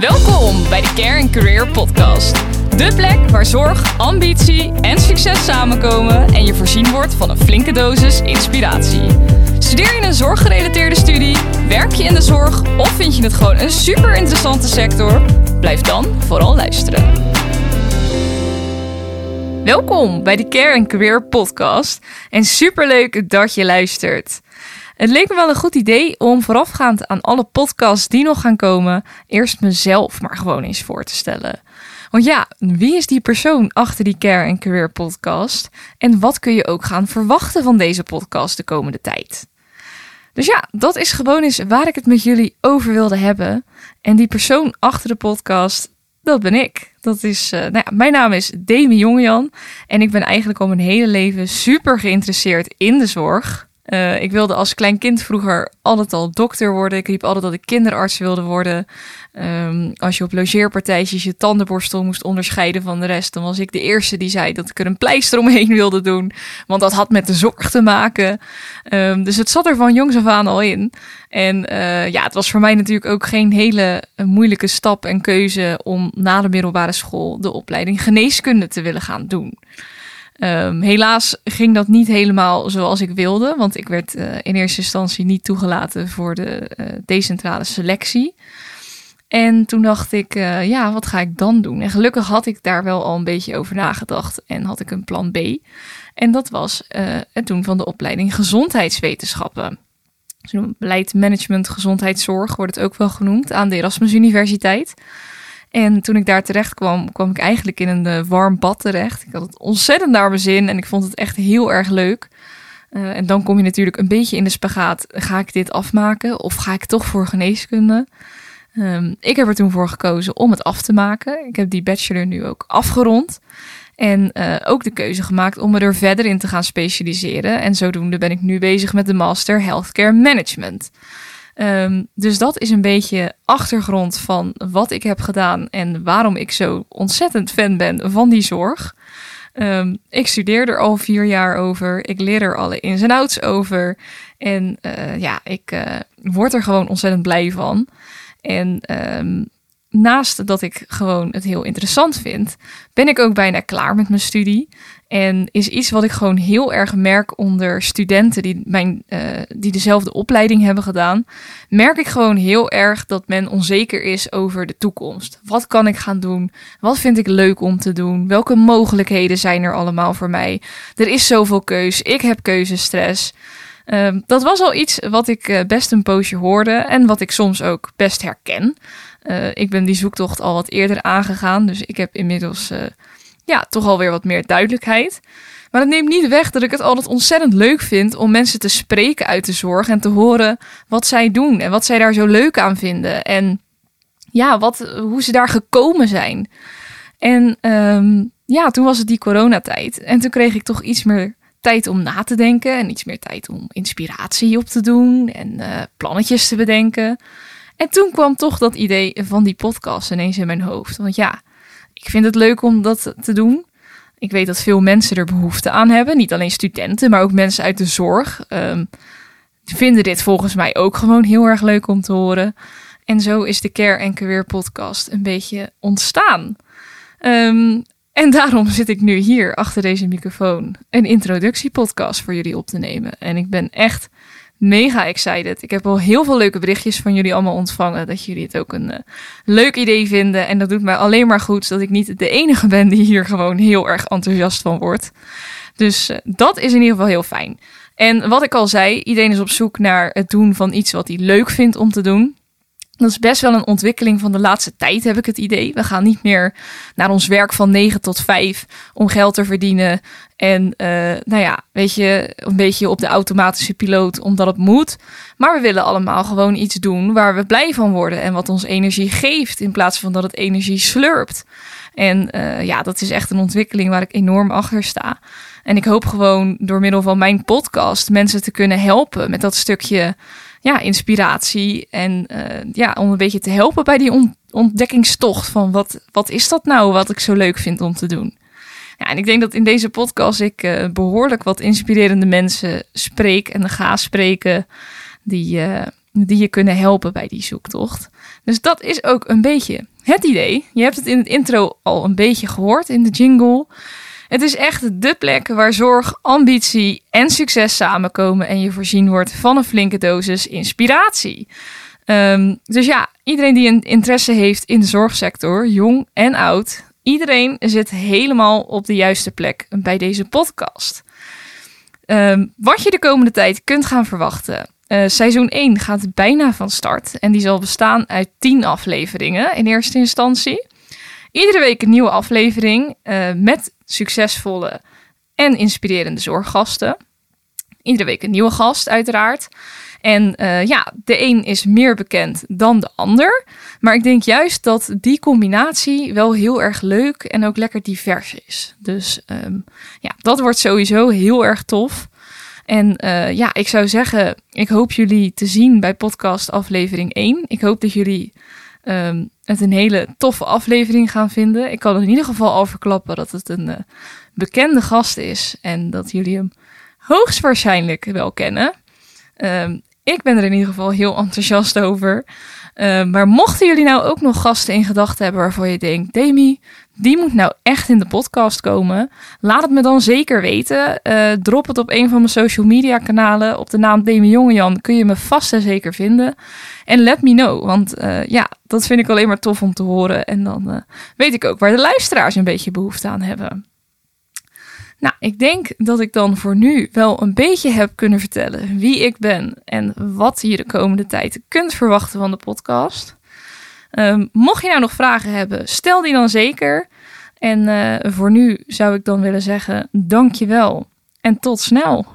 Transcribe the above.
Welkom bij de Care Career Podcast. De plek waar zorg, ambitie en succes samenkomen en je voorzien wordt van een flinke dosis inspiratie. Studeer je een zorggerelateerde studie, werk je in de zorg of vind je het gewoon een super interessante sector? Blijf dan vooral luisteren. Welkom bij de Care Career Podcast en superleuk dat je luistert. Het leek me wel een goed idee om voorafgaand aan alle podcasts die nog gaan komen, eerst mezelf maar gewoon eens voor te stellen. Want ja, wie is die persoon achter die Care and Career podcast? En wat kun je ook gaan verwachten van deze podcast de komende tijd? Dus ja, dat is gewoon eens waar ik het met jullie over wilde hebben. En die persoon achter de podcast, dat ben ik. Dat is, uh, nou ja, mijn naam is Demi Jongjan en ik ben eigenlijk al mijn hele leven super geïnteresseerd in de zorg. Uh, ik wilde als klein kind vroeger altijd al dokter worden. Ik riep altijd dat ik kinderarts wilde worden. Um, als je op logeerpartijtjes je tandenborstel moest onderscheiden van de rest, dan was ik de eerste die zei dat ik er een pleister omheen wilde doen. Want dat had met de zorg te maken. Um, dus het zat er van jongs af aan al in. En uh, ja, het was voor mij natuurlijk ook geen hele moeilijke stap en keuze om na de middelbare school de opleiding geneeskunde te willen gaan doen. Um, helaas ging dat niet helemaal zoals ik wilde, want ik werd uh, in eerste instantie niet toegelaten voor de uh, decentrale selectie. En toen dacht ik, uh, ja, wat ga ik dan doen? En gelukkig had ik daar wel al een beetje over nagedacht en had ik een plan B. En dat was het doen van de opleiding gezondheidswetenschappen. Dus beleid, management, gezondheidszorg wordt het ook wel genoemd aan de Erasmus Universiteit. En toen ik daar terecht kwam, kwam ik eigenlijk in een uh, warm bad terecht. Ik had het ontzettend naar mijn zin en ik vond het echt heel erg leuk. Uh, en dan kom je natuurlijk een beetje in de spagaat. Ga ik dit afmaken of ga ik toch voor geneeskunde? Um, ik heb er toen voor gekozen om het af te maken. Ik heb die bachelor nu ook afgerond. En uh, ook de keuze gemaakt om me er verder in te gaan specialiseren. En zodoende ben ik nu bezig met de Master Healthcare Management. Um, dus dat is een beetje achtergrond van wat ik heb gedaan en waarom ik zo ontzettend fan ben van die zorg. Um, ik studeer er al vier jaar over. Ik leer er alle ins en outs over. En uh, ja, ik uh, word er gewoon ontzettend blij van. En um, naast dat ik gewoon het heel interessant vind, ben ik ook bijna klaar met mijn studie. En is iets wat ik gewoon heel erg merk onder studenten die, mijn, uh, die dezelfde opleiding hebben gedaan. Merk ik gewoon heel erg dat men onzeker is over de toekomst. Wat kan ik gaan doen? Wat vind ik leuk om te doen? Welke mogelijkheden zijn er allemaal voor mij? Er is zoveel keus. Ik heb keuzestress. Uh, dat was al iets wat ik uh, best een poosje hoorde en wat ik soms ook best herken. Uh, ik ben die zoektocht al wat eerder aangegaan, dus ik heb inmiddels ja, toch alweer wat meer duidelijkheid. Maar dat neemt niet weg dat ik het altijd ontzettend leuk vind om mensen te spreken uit de zorg en te horen wat zij doen en wat zij daar zo leuk aan vinden. En ja, wat, hoe ze daar gekomen zijn. En um, ja, toen was het die coronatijd. En toen kreeg ik toch iets meer tijd om na te denken en iets meer tijd om inspiratie op te doen en uh, plannetjes te bedenken. En toen kwam toch dat idee van die podcast ineens in mijn hoofd. Want ja, ik vind het leuk om dat te doen. Ik weet dat veel mensen er behoefte aan hebben. Niet alleen studenten, maar ook mensen uit de zorg. Um, vinden dit volgens mij ook gewoon heel erg leuk om te horen. En zo is de Care and Career podcast een beetje ontstaan. Um, en daarom zit ik nu hier achter deze microfoon een introductiepodcast voor jullie op te nemen. En ik ben echt mega excited. Ik heb al heel veel leuke berichtjes van jullie allemaal ontvangen. Dat jullie het ook een uh, leuk idee vinden. En dat doet mij alleen maar goed dat ik niet de enige ben die hier gewoon heel erg enthousiast van wordt. Dus uh, dat is in ieder geval heel fijn. En wat ik al zei, iedereen is op zoek naar het doen van iets wat hij leuk vindt om te doen. Dat is best wel een ontwikkeling van de laatste tijd, heb ik het idee. We gaan niet meer naar ons werk van 9 tot 5 om geld te verdienen. En uh, nou ja, weet je, een beetje op de automatische piloot omdat het moet. Maar we willen allemaal gewoon iets doen waar we blij van worden en wat ons energie geeft in plaats van dat het energie slurpt. En uh, ja, dat is echt een ontwikkeling waar ik enorm achter sta. En ik hoop gewoon door middel van mijn podcast mensen te kunnen helpen met dat stukje ja, inspiratie. En uh, ja, om een beetje te helpen bij die ontdekkingstocht van wat, wat is dat nou wat ik zo leuk vind om te doen. Ja, en ik denk dat in deze podcast ik uh, behoorlijk wat inspirerende mensen spreek en ga spreken. Die, uh, die je kunnen helpen bij die zoektocht. Dus dat is ook een beetje het idee. Je hebt het in het intro al een beetje gehoord in de jingle. Het is echt de plek waar zorg, ambitie en succes samenkomen en je voorzien wordt van een flinke dosis inspiratie. Ehm, dus ja, iedereen die een interesse heeft in de zorgsector, jong en oud, iedereen zit helemaal op de juiste plek bij deze podcast. Ehm, wat je de komende tijd kunt gaan verwachten. Uh, seizoen 1 gaat bijna van start en die zal bestaan uit 10 afleveringen in eerste instantie. Iedere week een nieuwe aflevering uh, met succesvolle en inspirerende zorggasten. Iedere week een nieuwe gast, uiteraard. En uh, ja, de een is meer bekend dan de ander. Maar ik denk juist dat die combinatie wel heel erg leuk en ook lekker divers is. Dus um, ja, dat wordt sowieso heel erg tof. En uh, ja, ik zou zeggen, ik hoop jullie te zien bij podcast aflevering 1. Ik hoop dat jullie um, het een hele toffe aflevering gaan vinden. Ik kan er in ieder geval al dat het een uh, bekende gast is en dat jullie hem hoogstwaarschijnlijk wel kennen. Um, ik ben er in ieder geval heel enthousiast over. Uh, maar mochten jullie nou ook nog gasten in gedachten hebben waarvan je denkt, Demi, die moet nou echt in de podcast komen. Laat het me dan zeker weten. Uh, drop het op een van mijn social media kanalen. Op de naam Demi Jongejan kun je me vast en zeker vinden. En let me know, want uh, ja, dat vind ik alleen maar tof om te horen. En dan weet ik ook waar de luisteraars een beetje behoefte aan hebben. Nou, ik denk dat ik dan voor nu wel een beetje heb kunnen vertellen wie ik ben en wat je de komende tijd kunt verwachten van de podcast. Um, mocht je nou nog vragen hebben, stel die dan zeker. En uh, voor nu zou ik dan willen zeggen: dankjewel en tot snel.